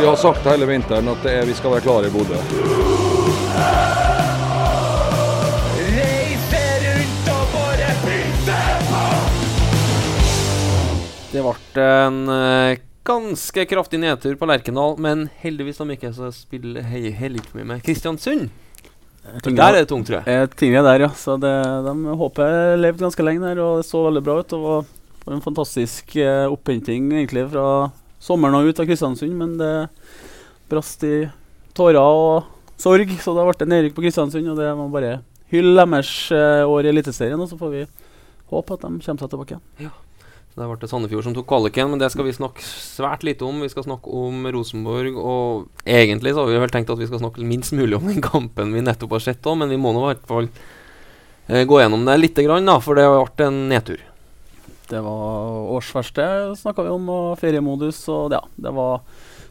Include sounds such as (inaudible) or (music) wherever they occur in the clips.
Vi har sagt hele vinteren at det er, vi skal være klare i Bodø. Det ble en eh, ganske kraftig nedtur på Lerkendal, men heldigvis de ikke så spiller hei- heller mye med Kristiansund. Tinget, der er det tungt, tror jeg. Tinget der, ja. Så det, de håper jeg levde ganske lenge der, og det så veldig bra ut. Og var, var en fantastisk eh, opphenting egentlig fra sommeren og ut av Kristiansund, men det brast i tårer og sorg, så det ble nedrykk på Kristiansund, og det må bare hylle deres eh, år i Eliteserien, og så får vi håpe at de kommer seg tilbake igjen. Ja. Det ble Sandefjord som tok kvaliken, men det skal vi snakke svært lite om. Vi skal snakke om Rosenborg, og egentlig så har vi vel tenkt at vi skal snakke minst mulig om den kampen vi nettopp har sett òg, men vi må nå i hvert fall eh, gå gjennom det grann, da, for det ble en nedtur. Det var årsverste, snakka vi om, og feriemodus. Og ja, det var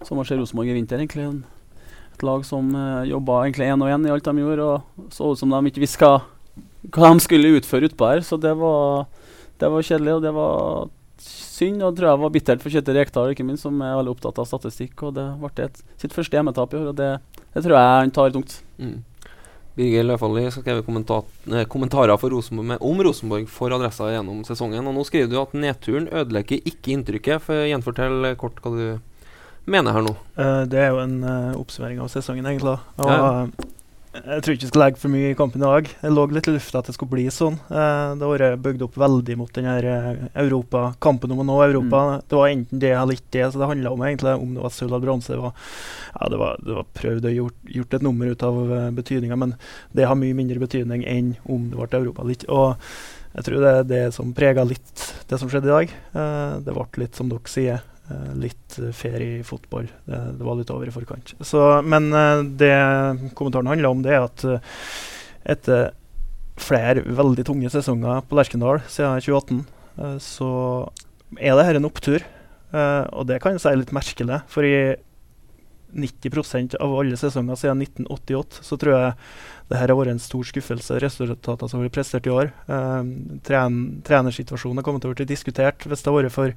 som å se Rosenborg i vinter, egentlig. En, et lag som uh, jobba egentlig én og én i alt de gjorde, og så ut som de ikke visste hva, de skulle utføre utpå her. Så det var, det var kjedelig, og det var synd. Og tror jeg var bittert for Kjetil Rekdal, ikke minst, som er veldig opptatt av statistikk. Og det ble sitt første hjemmetap i år, og det, det tror jeg han tar tungt. Mm. Birger Løfaldli skal skrevet kommentarer Rosenborg om Rosenborg for Adressa gjennom sesongen. Og nå skriver du at nedturen ødelegger ikke inntrykket. For Gjenfortell kort hva du mener her nå. Uh, det er jo en uh, oppsummering av sesongen, egentlig. Og, Ja. Eh, Jeg tror ikke vi skal legge for mye i kampen i dag. Det lå litt i lufta at det skulle bli sånn. Eh, det har vært bygd opp veldig mot den eh, Europa, kampen om å nå Europa. Det var enten det eller ikke det, så det handla om egentlig om det var sølv eller bronse. Det var, ja, det var, det var prøvd og gjort, gjort et nummer ut av uh, betydninga, men det har mye mindre betydning enn om det ble Europa eller ikke. Og jeg tror det er det som prega litt det som skjedde i dag. Eh, det ble litt, som dere sier, eh, litt uh, feriefotball. Det, det var litt over i forkant. Så, men eh, det kommentaren handler om, det er at eh, etter flere veldig tunge sesonger på Lerkendal siden 2018, eh, så er det her en opptur. Eh, og det kan jeg si er litt merkelig, for i 90% av alle sesonger siden 1988 så tror jeg det her har vært en stor skuffelse. Resultatene som blitt prestert i år. Eh, tren trenersituasjonen har kommet til å bli diskutert hvis det har vært for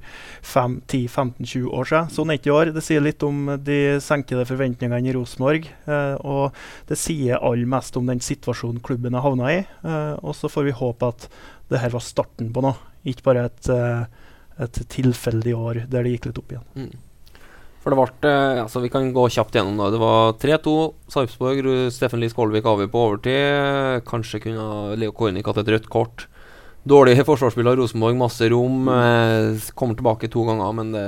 5-10-15-20 år siden. Sånn er ikke i år. Det sier litt om de senkede forventningene i Rosenborg. Eh, og det sier aller mest om den situasjonen klubben har havna i. Eh, og så får vi håpe at det her var starten på noe, ikke bare et, eh, et tilfeldig år der det gikk litt opp igjen. Mm. For det ble eh, altså Vi kan gå kjapt gjennom det. Det var 3-2. Sarpsborg. Steffen Lie Skålvik avgjør på overtid. Kanskje kunne Leo Kornik hatt et rødt kort. Dårlig (laughs) forsvarsspill av Rosenborg, masse rom. Eh, kommer tilbake to ganger, men det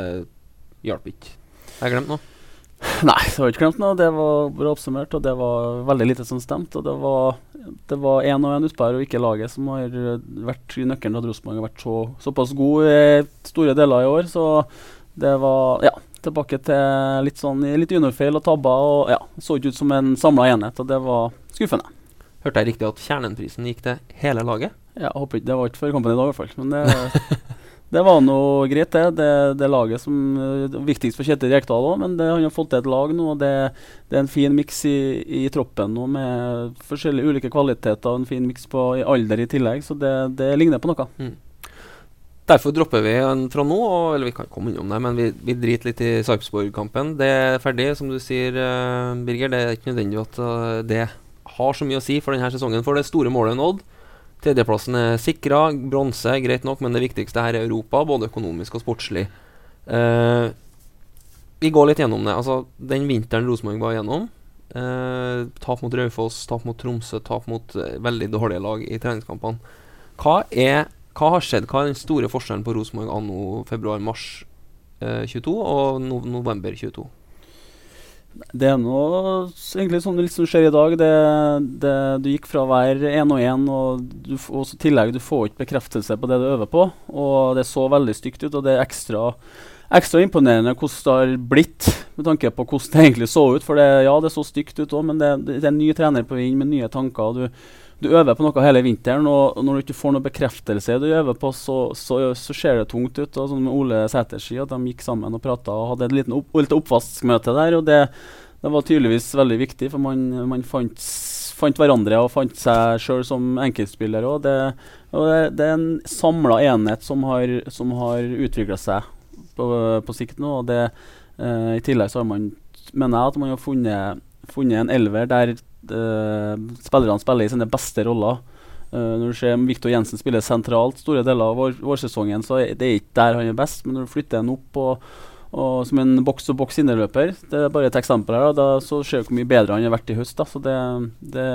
hjalp ikke. Har jeg glemt noe? (laughs) Nei, det har ikke glemt noe. Det var bra oppsummert, og det var veldig lite som stemte. Og det var det var én og én utpå her, og ikke laget, som har eh, vært nøkkelen til at Rosenborg har vært så, såpass god i store deler i år. Så det var ja, tilbake til litt sånn litt juniorfeil og tabber. og ja, Så ikke ut som en samla enhet, og det var skuffende. Hørte jeg riktig at Kjernenprisen gikk til hele laget? Ja, jeg håper ikke Det var ikke før kampen i dag, i hvert fall. Men det, (laughs) det var nå greit, det. Det, det laget som er viktigst for Kjetil Rekdal òg, men det, han har fått til et lag nå. og Det, det er en fin miks i, i troppen nå med forskjellige ulike kvaliteter og en fin miks i alder i tillegg, så det, det ligner på noe. Derfor dropper vi en fra nå, og, eller vi kan komme innom det, men vi, vi driter litt i Sarpsborg-kampen. Det er ferdig, som du sier, uh, Birger. Det er ikke nødvendig at uh, det har så mye å si for denne sesongen, for det store målet er nådd. Tredjeplassen er sikra. Bronse, greit nok, men det viktigste her er Europa, både økonomisk og sportslig. Uh, vi går litt gjennom det. Altså, den vinteren Rosenborg var gjennom Tap mot Raufoss, tap mot Tromsø, tap mot veldig dårlige lag i treningskampene. Hva er hva har skjedd? Hva er den store forskjellen på Rosenborg anno februar-mars eh, 22 og no november 22? Det er noe egentlig sånn det som skjer i dag. Det, det, du gikk fra å være én og én, og, du, og i tillegg du får ikke bekreftelse på det du øver på. Og det så veldig stygt ut, og det er ekstra, ekstra imponerende hvordan det har blitt, med tanke på hvordan det egentlig så ut. For det, ja, det så stygt ut òg, men det, det er en ny trener på vinn med nye tanker. og du du øver på noe hele vinteren, og når du ikke får noe bekreftelse du øver på, så, så, så ser det tungt ut. Og sånn med Ole Sæther at de gikk sammen og prata og hadde et liten opp, et oppvaskmøte der. og det, det var tydeligvis veldig viktig, for man, man fant, fant hverandre og fant seg sjøl som enkeltspiller. Og det, og det, det er en samla enhet som har, som har utvikla seg på, på sikt nå. og det, eh, I tillegg så har man, mener jeg at man har funnet, funnet en elver der spillerne spiller i sine beste roller. Uh, når du ser Viktor Jensen spille sentralt store deler av vår, vårsesongen, så er det ikke der han er best. Men når du flytter han opp og, og som en boks-to-boks innerløper Det er bare et eksempel her. Da, da så ser du hvor mye bedre han har vært i høst. Da. Så det, det,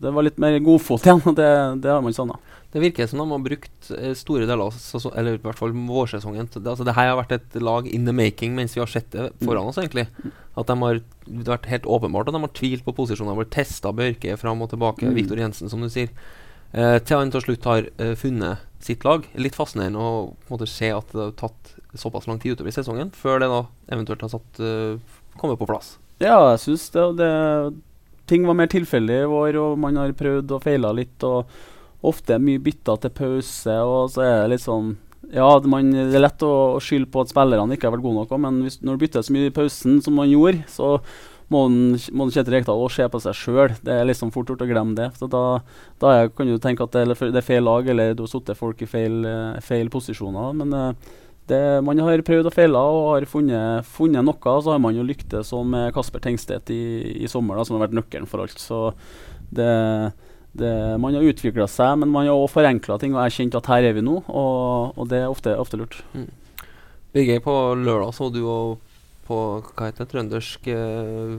det var litt mer godfot igjen, og det, det har man savna. Det virker som de har brukt eh, store deler av sesong- Eller i hvert fall vårsesongen. Det, altså, det her har vært et lag in the making mens vi har sett det foran oss, egentlig. At de har Det har vært helt åpenbart at de har tvilt på posisjoner. De har testa Børke fram og tilbake. Mm. Viktor Jensen, som du sier. Eh, til han til slutt har eh, funnet sitt lag. Litt fascinerende å måte, se at det har tatt såpass lang tid utover i sesongen før det da eventuelt har satt, uh, kommet på plass. Ja, jeg syns det, det Ting var mer tilfeldig i vår, og man har prøvd og feila litt. og Ofte er mye bytta til pause, og så er det litt sånn Ja, det, man, det er lett å, å skylde på at spillerne ikke har vært gode nok, men hvis, når du bytter så mye i pausen som man gjorde, så må den, må den Kjetil Rekdal se på seg sjøl. Det er liksom fort gjort å glemme det. Så da, da kan du tenke at det, det er feil lag, eller du har satt folk i feil, eh, feil posisjoner. Men eh, det, man har prøvd og feila og har funnet, funnet noe. og Så har man jo lyktes som med Kasper Tengstedt i, i sommer, da, som har vært nøkkelen for alt. Så det, det, man har utvikla seg, men man har også forenkla ting og erkjent at her er vi nå. Og, og det er ofte, ofte lurt. Birger, på lørdag så du jo på hva heter det, trøndersk eh,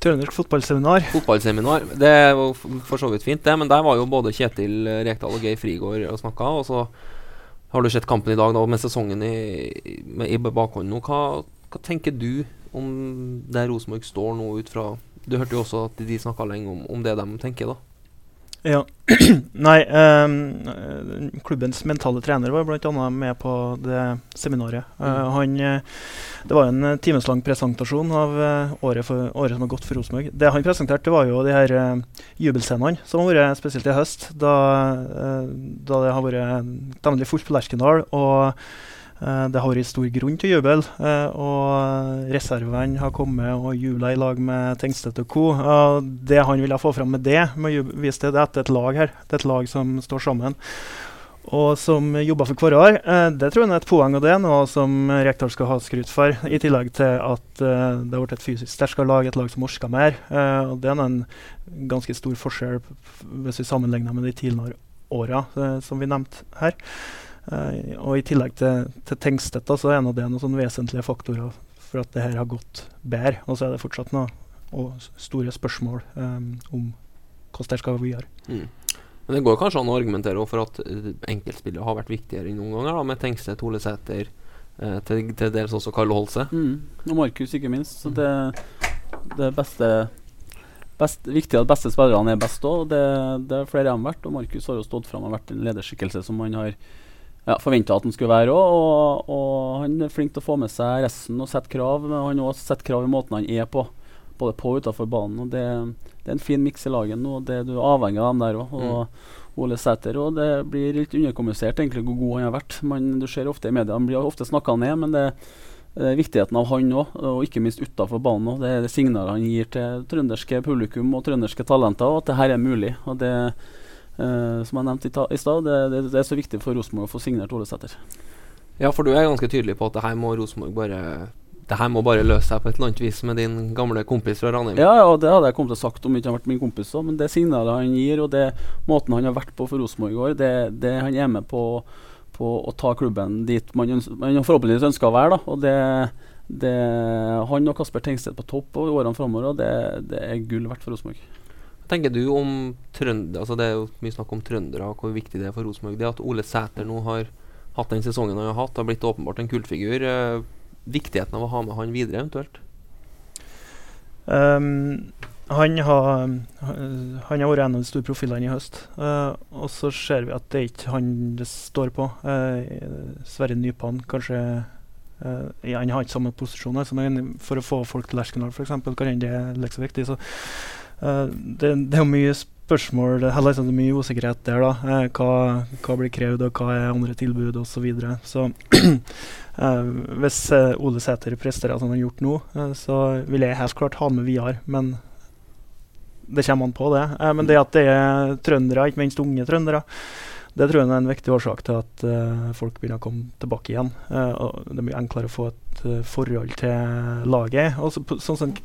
Trøndersk fotballseminar. fotballseminar. Det var for så vidt fint, det, men der var jo både Kjetil Rekdal og Geir Frigård og snakka. Og så har du sett kampen i dag da, med sesongen i, i, bakhånd nå. Hva, hva tenker du om der Rosenborg står nå ut fra Du hørte jo også at de snakka lenge om, om det de tenker, da. Ja. (clears throat) Nei, eh, klubbens mentale trener var bl.a. med på det seminaret. Eh, han, eh, det var en timeslang presentasjon av året, for, året som har gått for Rosenborg. Det han presenterte, var jo de her uh, jubelscenene som har vært spesielt i høst, da, uh, da det har vært temmelig fullt på Lerkendal. og det har vært stor grunn til jubel, eh, og reservene har kommet og jubla i lag med Tengstedt og co. Det han ville få fram med det, med å vise det, det at det er et lag her. Det er et lag som står sammen. Og som jobber for hverandre. Eh, det tror jeg er et poeng, og det er noe som Rekdal skal ha skryt for. I tillegg til at eh, det har blitt et fysisk sterkere lag, et lag som orker mer. Eh, og det er en ganske stor forskjell hvis vi sammenligner med de tidligere åra eh, som vi nevnte her. Eh, og i tillegg til, til tenkstøtta, så er nå det noen sånne vesentlige faktorer for at det her har gått bedre. Og så er det fortsatt noe og store spørsmål um, om hvordan det skal vi gjøre. Mm. Men det går kanskje an å argumentere for at uh, enkeltspillere har vært viktigere enn noen ganger, da, med Tengstedt, Ole Sæter, eh, til, til dels også Karl Holse. Mm. Og Markus, ikke minst. Så det, det beste best, Viktig at beste spillerne er best òg. Det, det er flere enn hvert. Og Markus har jo stått fram og vært en lederskikkelse som man har ja, forventa at han skulle være òg. Og, og han er flink til å få med seg resten og sette krav. Men han har også sett krav i måten han er på, både på og utenfor banen. Og det, det er en fin miks i laget nå. Det, du er avhengig av dem der òg. Og Ole Sæter og det blir litt underkommunisert egentlig hvor god han har vært. Man, du ser ofte i media, Han blir ofte snakka ned, men det eh, viktigheten av han òg, og ikke minst utafor banen òg. Det er det signalet han gir til trønderske publikum og trønderske talenter, og at det her er mulig. Og det, eh, som jeg nevnte i, stad, det, det, det er så viktig for Rosenborg å få signert Ole Sæter. Ja, for du er ganske tydelig på at det her må Rosenborg bare Det her må bare løse seg på et eller annet vis med din gamle kompis fra Ranheim. Ja, ja, det hadde jeg kommet til å sagt om ikke han hadde vært min kompis òg, men det signalet han gir, og det måten han har vært på for Rosenborg i år, det, det han er med på, på å ta klubben dit man, man forhåpentligvis ønsker å være. da, og det det, han og Kasper Tengstedt på topp og i årene framover, og det, det er gull verdt for Rosenborg. Tenker du om trønder, altså Det er jo mye snakk om trøndere og hvor viktig det er for Rosenborg. Det at Ole Sæter nå har hatt den sesongen han har hatt, har blitt åpenbart en kultfigur. Eh, viktigheten av å ha med han videre, eventuelt. Um, han har, han har vært en av de store profilene i høst. Uh, og så ser vi at det er ikke han det står på. Uh, Sverre Nypan kanskje uh, Han har ikke samme posisjon, altså, men for å få folk til Lerkendal f.eks. kan det er like så viktig. Så, det, det, er mye spørsmål Det er mye usikkerhet der. da. Hva, hva, blir krevd, og hva er andre tilbud osv. Så, videre. så (clears throat) hvis Ole Sæter presterer som han har gjort nå, så vil jeg helt klart ha med Vidar. Men det kommer an på, det. Eh, men det at det er trøndere, ikke minst unge trøndere, det tror jeg er en viktig årsak til at folk begynner å komme tilbake igjen. Og det blir enklere å få et uh, forhold til laget. Og så, sånn som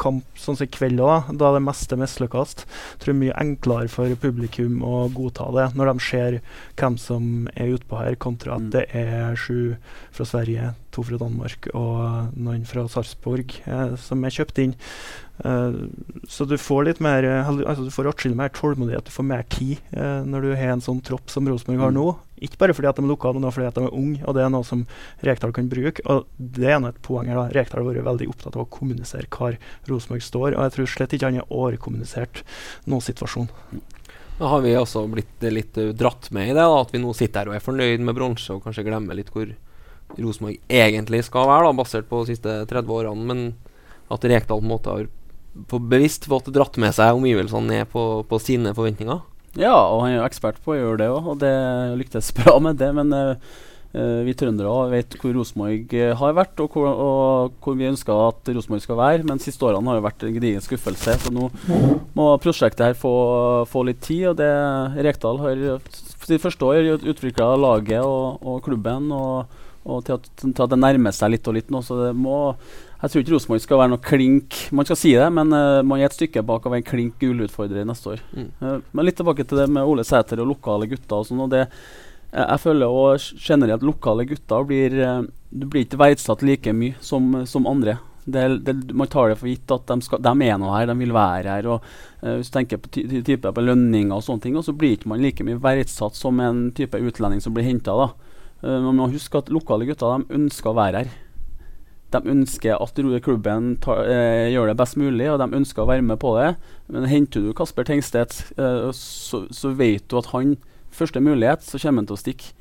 kamp sånn som i kveld òg, da det meste mislykkes, tror jeg mye enklere for publikum å godta det når de ser hvem som er utpå her, kontra at mm. det er sju fra Sverige, to fra Danmark og noen fra Sarpsborg som er kjøpt inn. Eh, så du får litt mer uh, altså du får atskillig mer tålmodighet, du får mer tid eh, når du har en sånn tropp som Rosenborg har mm. nå. Ikke bare fordi at de er lokale, men fordi at de er unge, og det er noe som Rekdal kan bruke. Og det er et poeng her. da. Rekdal har vært veldig opptatt av å kommunisere hvor Rosenborg står, og jeg tror slett ikke han har overkommunisert noen situasjon. Da har vi også blitt litt dratt med i det, da, at vi nå sitter her og er fornøyd med bronse, og kanskje glemmer litt hvor Rosenborg egentlig skal være, da, basert på de siste 30 årene. Men at Rekdal på en måte har på bevisst fått dratt med seg omgivelsene ned på, på, sine forventninger. Ja, og han er jo ekspert på å gjøre det òg, og det lyktes (laughs) bra med det. Men uh, vi trøndere vet hvor Rosenborg uh, har vært, og hvor, og hvor vi ønsker at Rosenborg skal være. Men siste årene har jo vært en gedigen skuffelse, så nå må prosjektet her få, få litt tid. Og det Rekdal har sitt første år utvikla laget og, og klubben. og og til at, til at, det nærmer seg litt og litt nå. Så det må jeg tror ikke Rosenborg skal være noe klink Man skal si det, men uh, man er et stykke bak av en klink gullutfordrer neste år. Mm. Uh, men litt tilbake til det med Ole Sæter og lokale gutter. og sånn, og det uh, Jeg føler også generelt at lokale gutter blir Du blir ikke verdsatt like mye som, som andre. Det, det, man tar det for gitt at de, skal, de, er noe her, de vil være her. og Hvis du tenker på ty type på lønninger og sånne ting, og så blir ikke man like mye verdsatt som en type utlending som blir henta. Man må huske at lokale gutter de ønsker å være her de ønsker at klubben tar, eh, gjør det best mulig, og de ønsker å være med på det. Men henter du Kasper Tengstedt, eh, så, så, vet du at han første mulighet, så kommer han til å stikke.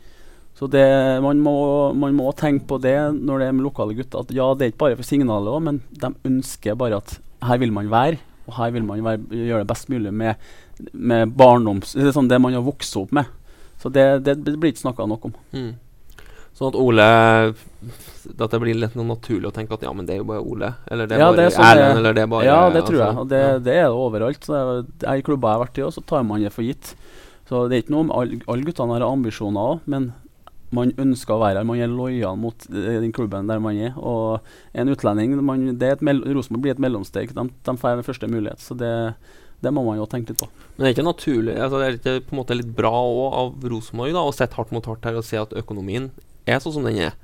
Så det, man, må, man, må, tenke på det når det er med lokale gutter. At ja, det er ikke bare for signalet òg, men de ønsker bare at her vil man være, og her vil man være, gjøre det best mulig med, med barndoms... Det, sånn det man har vokst opp med. Så det, det, blir ikke snakka nok om. Mm. Sånn at Ole At det blir litt naturlig å tenke at ja, men det er jo bare Ole. Eller det er ja, bare sånn Erlend, eller det er bare Ja, det tror altså, jeg. Og det, ja. det, er det overalt. Så I klubber jeg har vært i, så tar man det for gitt. Så det er ikke noe om Alle all guttene har ambisjoner òg, men man ønsker å være her. Man er lojal mot den klubben der man er. Og en utlending man, Rosenborg blir et mellomsteg. De, de får første mulighet. Så det det må man jo tenke litt på. Men det er ikke naturlig altså Det er ikke på en måte litt bra også av Rosenborg å sette hardt mot hardt her og se at økonomien er sånn som den er.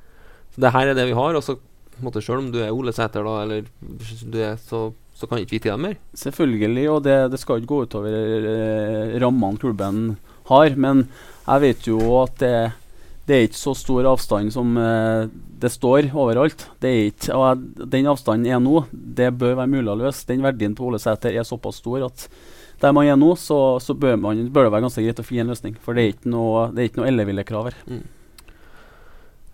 Så det her er det vi har. Og så måte, selv om du er Ole Sæter, da, eller du er, så, så kan ikke vi til dem mer. Selvfølgelig, og det, det skal ikke gå utover eh, rammene klubben har. Men jeg vet jo at det, det er ikke så stor avstand som eh, det står overalt. Det er ikke, og Den avstanden er nå, det bør være mulig å løse. Den verdien på Ole Sæter er såpass stor at der man er nå, så, så bør, man, bør, det være ganske greit å finne en løsning. For det er ikke noe, det er ikke noe elleville krav her. Mm.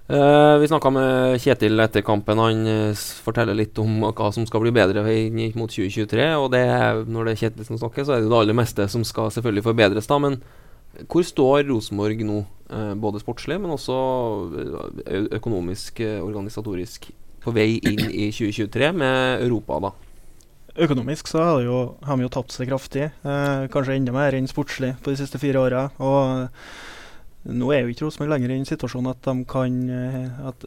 Uh, vi snakka med Kjetil etter kampen. Han uh, forteller litt om hva som skal bli bedre mot 2023. Og det, når det er Kjetil som snakker, så er det det aller meste som skal selvfølgelig forbedres. da Men hvor står Rosenborg nå, både sportslig, men også økonomisk, organisatorisk, på vei inn i 2023 med Europa, da? Økonomisk så har, jo, har vi jo tapt seg kraftig. kanskje enda mer enn sportslig på de siste fire åra. Og nå er jo ikke Rosenborg lenger i en situasjon at de, kan, eh, at,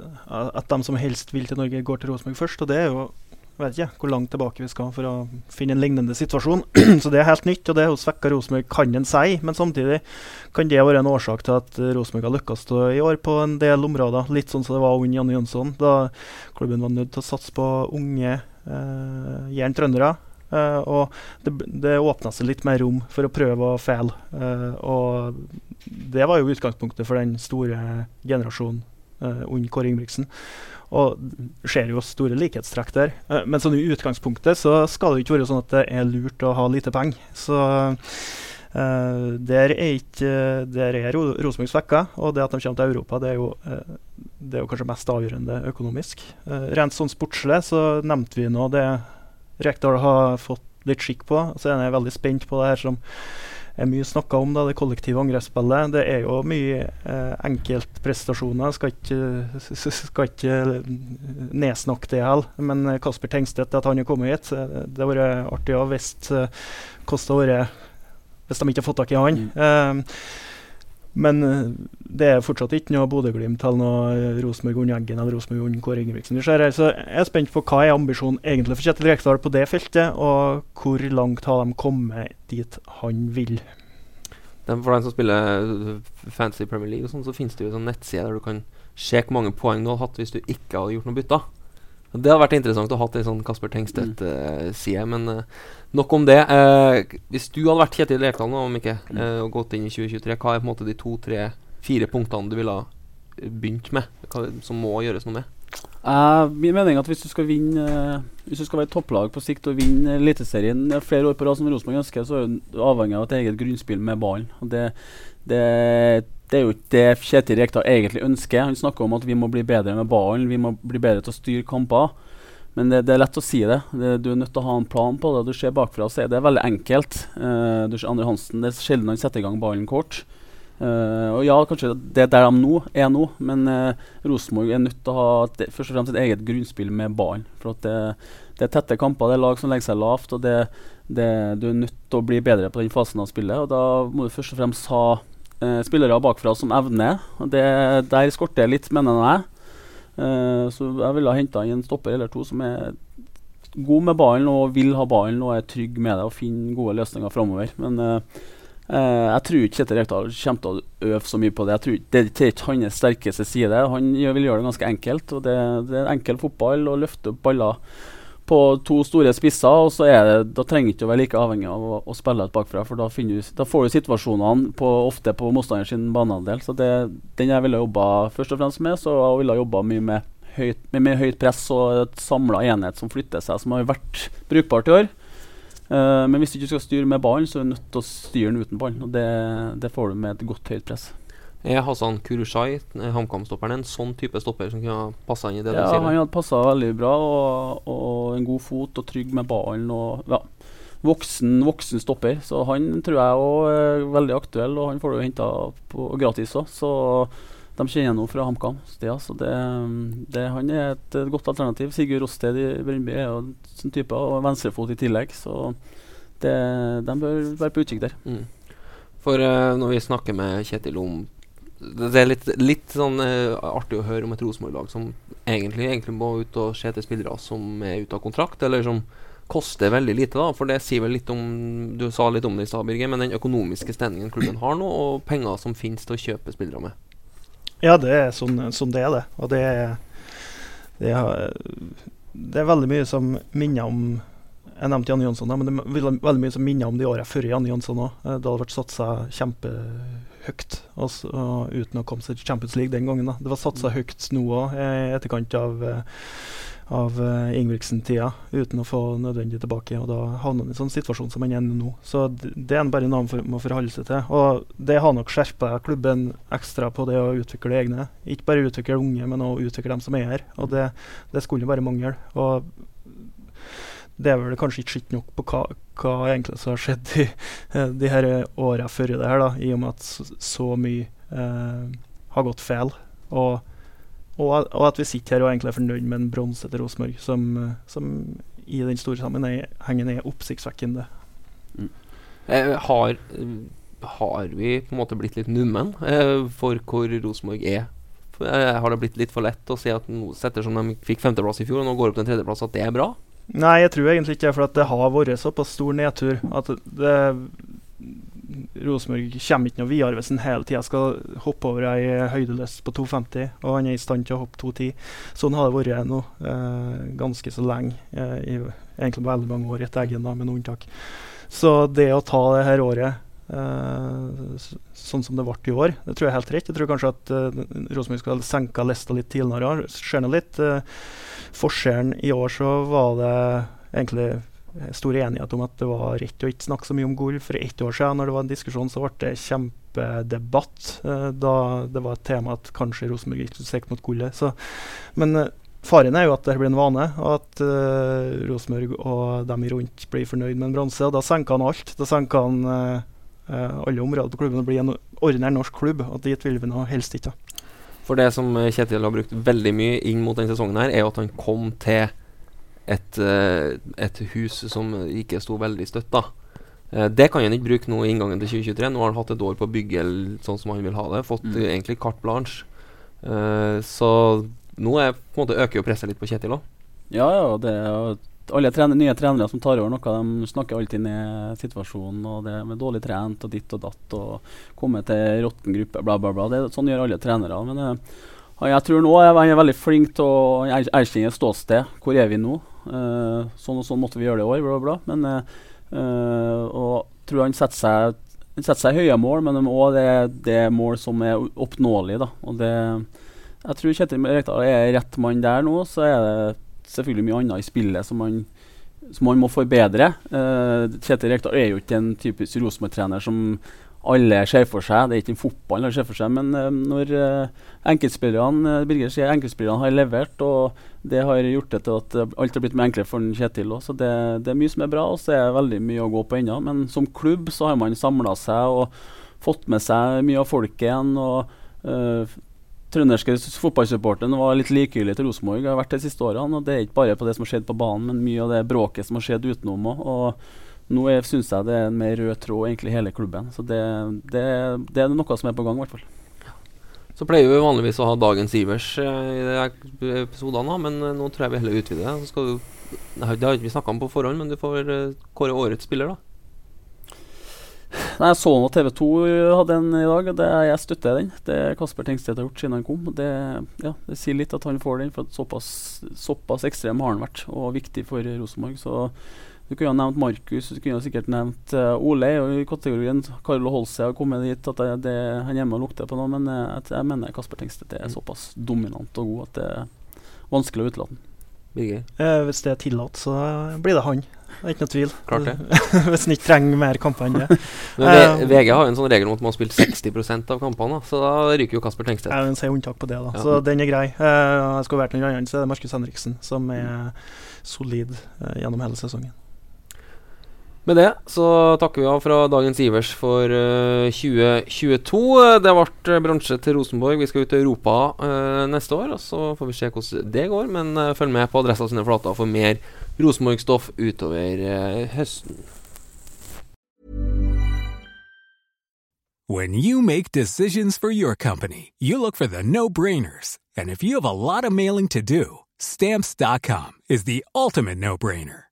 at de som helst vil til Norge, går til Rosenborg først. og det er jo jeg vet ikke hvor langt tilbake vi skal for å finne en lignende situasjon. (clears throat) så det er helt nytt, og det er jo svekka Rosenborg, kan en si. Men samtidig kan det være en årsak til at Rosenborg har lykkes i år på en del områder. Litt sånn som det var under Janne Jønsson, da klubben var nødt til å satse på unge, eh, jern trøndere. Eh, og det, det åpna seg litt mer rom for å prøve og feile. Eh, og det var jo utgangspunktet for den store generasjonen eh, under Kåre Ingebrigtsen. Og ser jo store likhetstrekk der. Uh, men sånn i utgangspunktet så skal det ikke være sånn at det er lurt å ha lite penger. Så uh, der er ikke Der er Rosenborg svekka, og det at de kommer til Europa, det er jo, det er jo kanskje mest avgjørende økonomisk. rent sånn sportslig så nevnte vi nå det Rekdal har fått litt skikk på. Så er jeg veldig spent på det her som er mye snakka om, da, det kollektive angrepsspillet. Det er jo mye eh, enkeltprestasjoner. Skal ikke, skal ikke nedsnakke det heller. Men Kasper Tengstedt, at han er kommet hit, eh, det hadde vært artig å visst eh, hvordan det hadde hvis de ikke har fått tak i han. Mm. Eh, men eh, det er fortsatt ikke noe Bodø-Glimt eller noe eh, Rosenborg under Eggen eller Rosenborg under Kåre Ingebrigtsen. Jeg er spent på hva er ambisjonen egentlig for Kjetil Rekdal på det feltet, og hvor langt har de kommet dit han vil. For den som spiller fancy Premier League, og sånn, så finnes det jo en nettside der du kan se hvor mange poeng du hadde hatt hvis du ikke hadde gjort noe bytter. Det hadde vært interessant å ha en sånn Kasper Tengstedt-side, mm. uh, men uh, nok om det. Uh, hvis du hadde vært Kjetil Rekdal nå, om ikke, mm. og gått inn i 2023, hva er på en måte de to, tre, fire punktene du ville ha begynt med, hva, som må gjøres noe med? min mening er at hvis du skal vinne Hvis du skal være topplag på sikt og vinne Eliteserien flere år på rad, som Rosenborg ønsker, så er du avhengig av et eget grunnspill med ballen. Det, det det er jo ikke det Kjetil Rekdal egentlig ønsker. Han snakker om at vi må bli bedre med ballen, vi må bli bedre til å styre kamper. Men det, det er lett å si det. det. Du er nødt til å ha en plan på det. Du ser bakfra, så er det veldig enkelt. Uh, du ser Andre Hansen, Det er sjelden han setter i gang ballen kort. Uh, og ja, kanskje det er der de nå er nå, men uh, Rosenborg er nødt til å ha det, først og fremst et eget grunnspill med ballen. For det, det, er tette kamper, det er lag som legger seg lavt, og det, du er nødt til å bli bedre på den fasen av spillet. Og da må du først og fremst ha spillere bakfra som evner. Det, der skorter litt, mener jeg. Uh, så jeg ville ha henta inn en stopper eller to som er god med ballen og vil ha ballen og er trygg med det og finne gode løsninger framover. Men uh, jeg tror ikke Kjetil Rekdal kommer til å øve så mye på det. Jeg tror Det, det er ikke hans sterkeste side. Han vil gjøre det ganske enkelt. og Det, det er enkel fotball å løfte opp baller på to store spisser, og så er det, da trenger du ikke å være like avhengig av å, å spille ut bakfra. For da, du, da, får du situasjonene på, ofte på motstanders banehalvdel. Så det, den jeg ville jobba først og fremst med, så jeg ville jobba mye med høyt, med, med høyt press og et samla enhet som flytter seg, som har vært brukbart i år. Uh, men hvis du ikke skal styre med ballen, så er du nødt til å styre den uten ballen. Og det, det får du med et godt høyt press. Er Hassan Kurushai, HamKam-stopperen, en sånn type stopper som kunne passa inn i det ja, du sier? Ja, han hadde passa veldig bra, og, og, en god fot og trygg med ballen. Og, ja, voksen, voksen stopper, så han tror jeg òg er veldig aktuell. Og han får du henta gratis òg, så de kjenner noe fra HamKam. Så det, det, han er et, godt alternativ. Sigurd Rosted i Brøndby er jo sånn type, og venstrefot i tillegg. Så det, de bør være på utkikk der. Mm. For uh, når vi snakker med Kjetil om det er litt, litt sånn uh, artig å høre om et Rosenborg-lag som egentlig, egentlig, må ut og se etter spillere som er ute av kontrakt, eller som koster veldig lite. da For det sier vel litt om Du sa litt om det i stad, Birger, men den økonomiske stemningen klubben har nå, og penger som finnes til å kjøpe spillere med. Ja, det er sånn, sånn det er, det. Og det er, det er, det er veldig mye som minner om jeg nevnte Janne Jonsson, men det er veldig mye som minner om de årene før Janne Jonsson òg. Eh, det hadde vært satsa kjempe høyt altså, uten å komme seg til Champions League den gangen. Da. Det var satsa mm. høyt nå òg, i etterkant av, eh, av uh, Ingebrigtsen-tida, uten å få nødvendig tilbake. og Da havner han i en sånn situasjon som han er nå. Så Det er bare noe han må forholde seg til. Og Det har nok skjerpa klubben ekstra på det å utvikle egne. Ikke bare utvikle unge, men òg utvikle dem som er her. Og Det, det skulle bare mangle. Og det er vel kanskje ikke sett nok på hva, hva egentlig som har skjedd i uh, de her åra før det her, da, i og med at så, så mye eh, har gått feil. Og, og, og, at vi sitter her og egentlig er fornøyd med en bronse til Rosenborg, som, uh, som, i den store sammenhengen er oppsiktsvekkende. Mm. Eh, har, har, vi på en måte blitt litt nummen eh, for hvor Rosenborg er? Eh, har det blitt litt for lett å si at noe setter som de fikk femteplass i fjor, og nå går opp til en tredjeplass, at det er bra? Nei, jeg tror egentlig ikke. For det har vært såpass stor nedtur at det Rosenborg kommer ikke noe videre hvis han hele tida skal hoppe over ei høydeløst på 2,50, og han er i stand til å hoppe 2,10. Sånn har det vært nå eh, ganske så lenge. Eh, i, egentlig veldig mange år etter Eggen, da, med noen unntak. Så det å ta det her året Uh, sånn som det ble i år. Det tror jeg er helt rett. Jeg tror kanskje at uh, Rosenborg skulle senka lista litt tidligere. Ser litt. Uh, forskjellen i år så var det egentlig stor enighet om at det var rett å ikke snakke så mye om gull. For ett år siden når det var en diskusjon, så ble det kjempedebatt. Uh, da det var et tema at kanskje Rosenborg ikke skulle sikte mot gullet. Så, men Faren er jo at det blir en vane, og at uh, Rosenborg og dem rundt blir fornøyd med en bronse. og Da senker han alt. Da senker han alle områder på klubben og blir en ordinær norsk klubb. og Dit vil vi nå helst ikke. For det som Kjetil har brukt veldig mye inn mot denne sesongen, her er at han kom til et, uh, et hus som ikke sto veldig støtt. da. det kan han ikke bruke nå i inngangen til 2023. Nå har han hatt et år på å bygge sånn som han vil ha det. Fått mm. egentlig carte blanche. så nå er, på en måte øker jo presset litt på Kjetil òg. Ja, ja. Det er, alle trener, nye trenere som tar over noe, de snakker alltid ned situasjonen. og det Med dårlig trent og ditt og datt og komme til råtten gruppe, bla, bla, bla. Det, sånn gjør alle trenere. Men uh, jeg tror nå er veldig flink til å erkjenne ståsted. Hvor er vi nå? Uh, sånn og sånn måtte vi gjøre det i år, bla, bla. Men uh, og tror han setter seg, setter seg høye mål, men òg det, det er mål som er oppnåelige. Og det jeg tror Kjetil Rekdal er rett mann der nå. Så er det selvfølgelig mye annet i spillet som man, som man må forbedre. Uh, Kjetil Rekdal er jo ikke en typisk Rosenborg-trener som alle ser for seg. Det er ikke en fotball alle ser for seg, men uh, når uh, enkeltspillerne Birger enkeltspillerne har levert, og det har gjort det til at alt har blitt mye enklere for Kjetil òg. Så det, det, er mye som er bra, og så er det veldig mye å gå på ennå. Men som klubb så har man samla seg og fått med seg mye av folket igjen. og trønderske fotballsupporteren var litt likegyldig til Rosenborg har vært de siste årene. og Det er ikke bare på det som har skjedd på banen, men mye av det bråket som har skjedd utenom òg. Nå syns jeg det er en mer rød tråd egentlig hele klubben. Så det, det, det er noe som er på gang, i hvert fall. Så pleier vi vanligvis å ha dagens Ivers eh, i de episodene, men eh, nå tror jeg vi heller utvider det. Det har ikke vi snakka om på forhånd, men du får eh, kåre årets spiller, da. Nei, Jeg så nå TV 2 hadde en i dag, og det, jeg støtter den. Det Kasper Tengstedt har gjort siden han kom. Det, ja, det sier litt at han får den, for såpass, såpass ekstrem har han vært, og viktig for Rosenborg. Så du kunne ha nevnt Markus, du kunne ha sikkert nevnt uh, Ole og i kategorien. Carlo Holse har kommet dit at det, det, han hjemme og lukter på noe, men jeg, jeg mener Kasper Tengstedt er såpass dominant og god at det er vanskelig å utelate den. Eh, hvis det er tillatt, så blir det han. Det er ikke noe tvil. Klart det. (laughs) Hvis en ikke trenger mer kamper enn det. (laughs) Men VG har jo en sånn regel om at man har spilt 60% av kampene, så da ryker jo Kasper Tengstedt. Jeg vil si unntak på det, da. Ja. Så den er grei. Uh, jeg skulle vært noen annen, så er det Markus Henriksen som er solid uh, gjennom hele sesongen. Med det så takker vi av fra dagens Ivers for uh, 2022. Det ble bransje til Rosenborg. Vi skal ut til Europa uh, neste år, og så får vi se hvordan det går. Men uh, følg med på Adressa sine flater for mer Rosenborg-stoff utover eh, høsten. When you make decisions for your company, you look for the no-brainers. And if you have a lot of mailing to do, stamps.com is the ultimate no-brainer.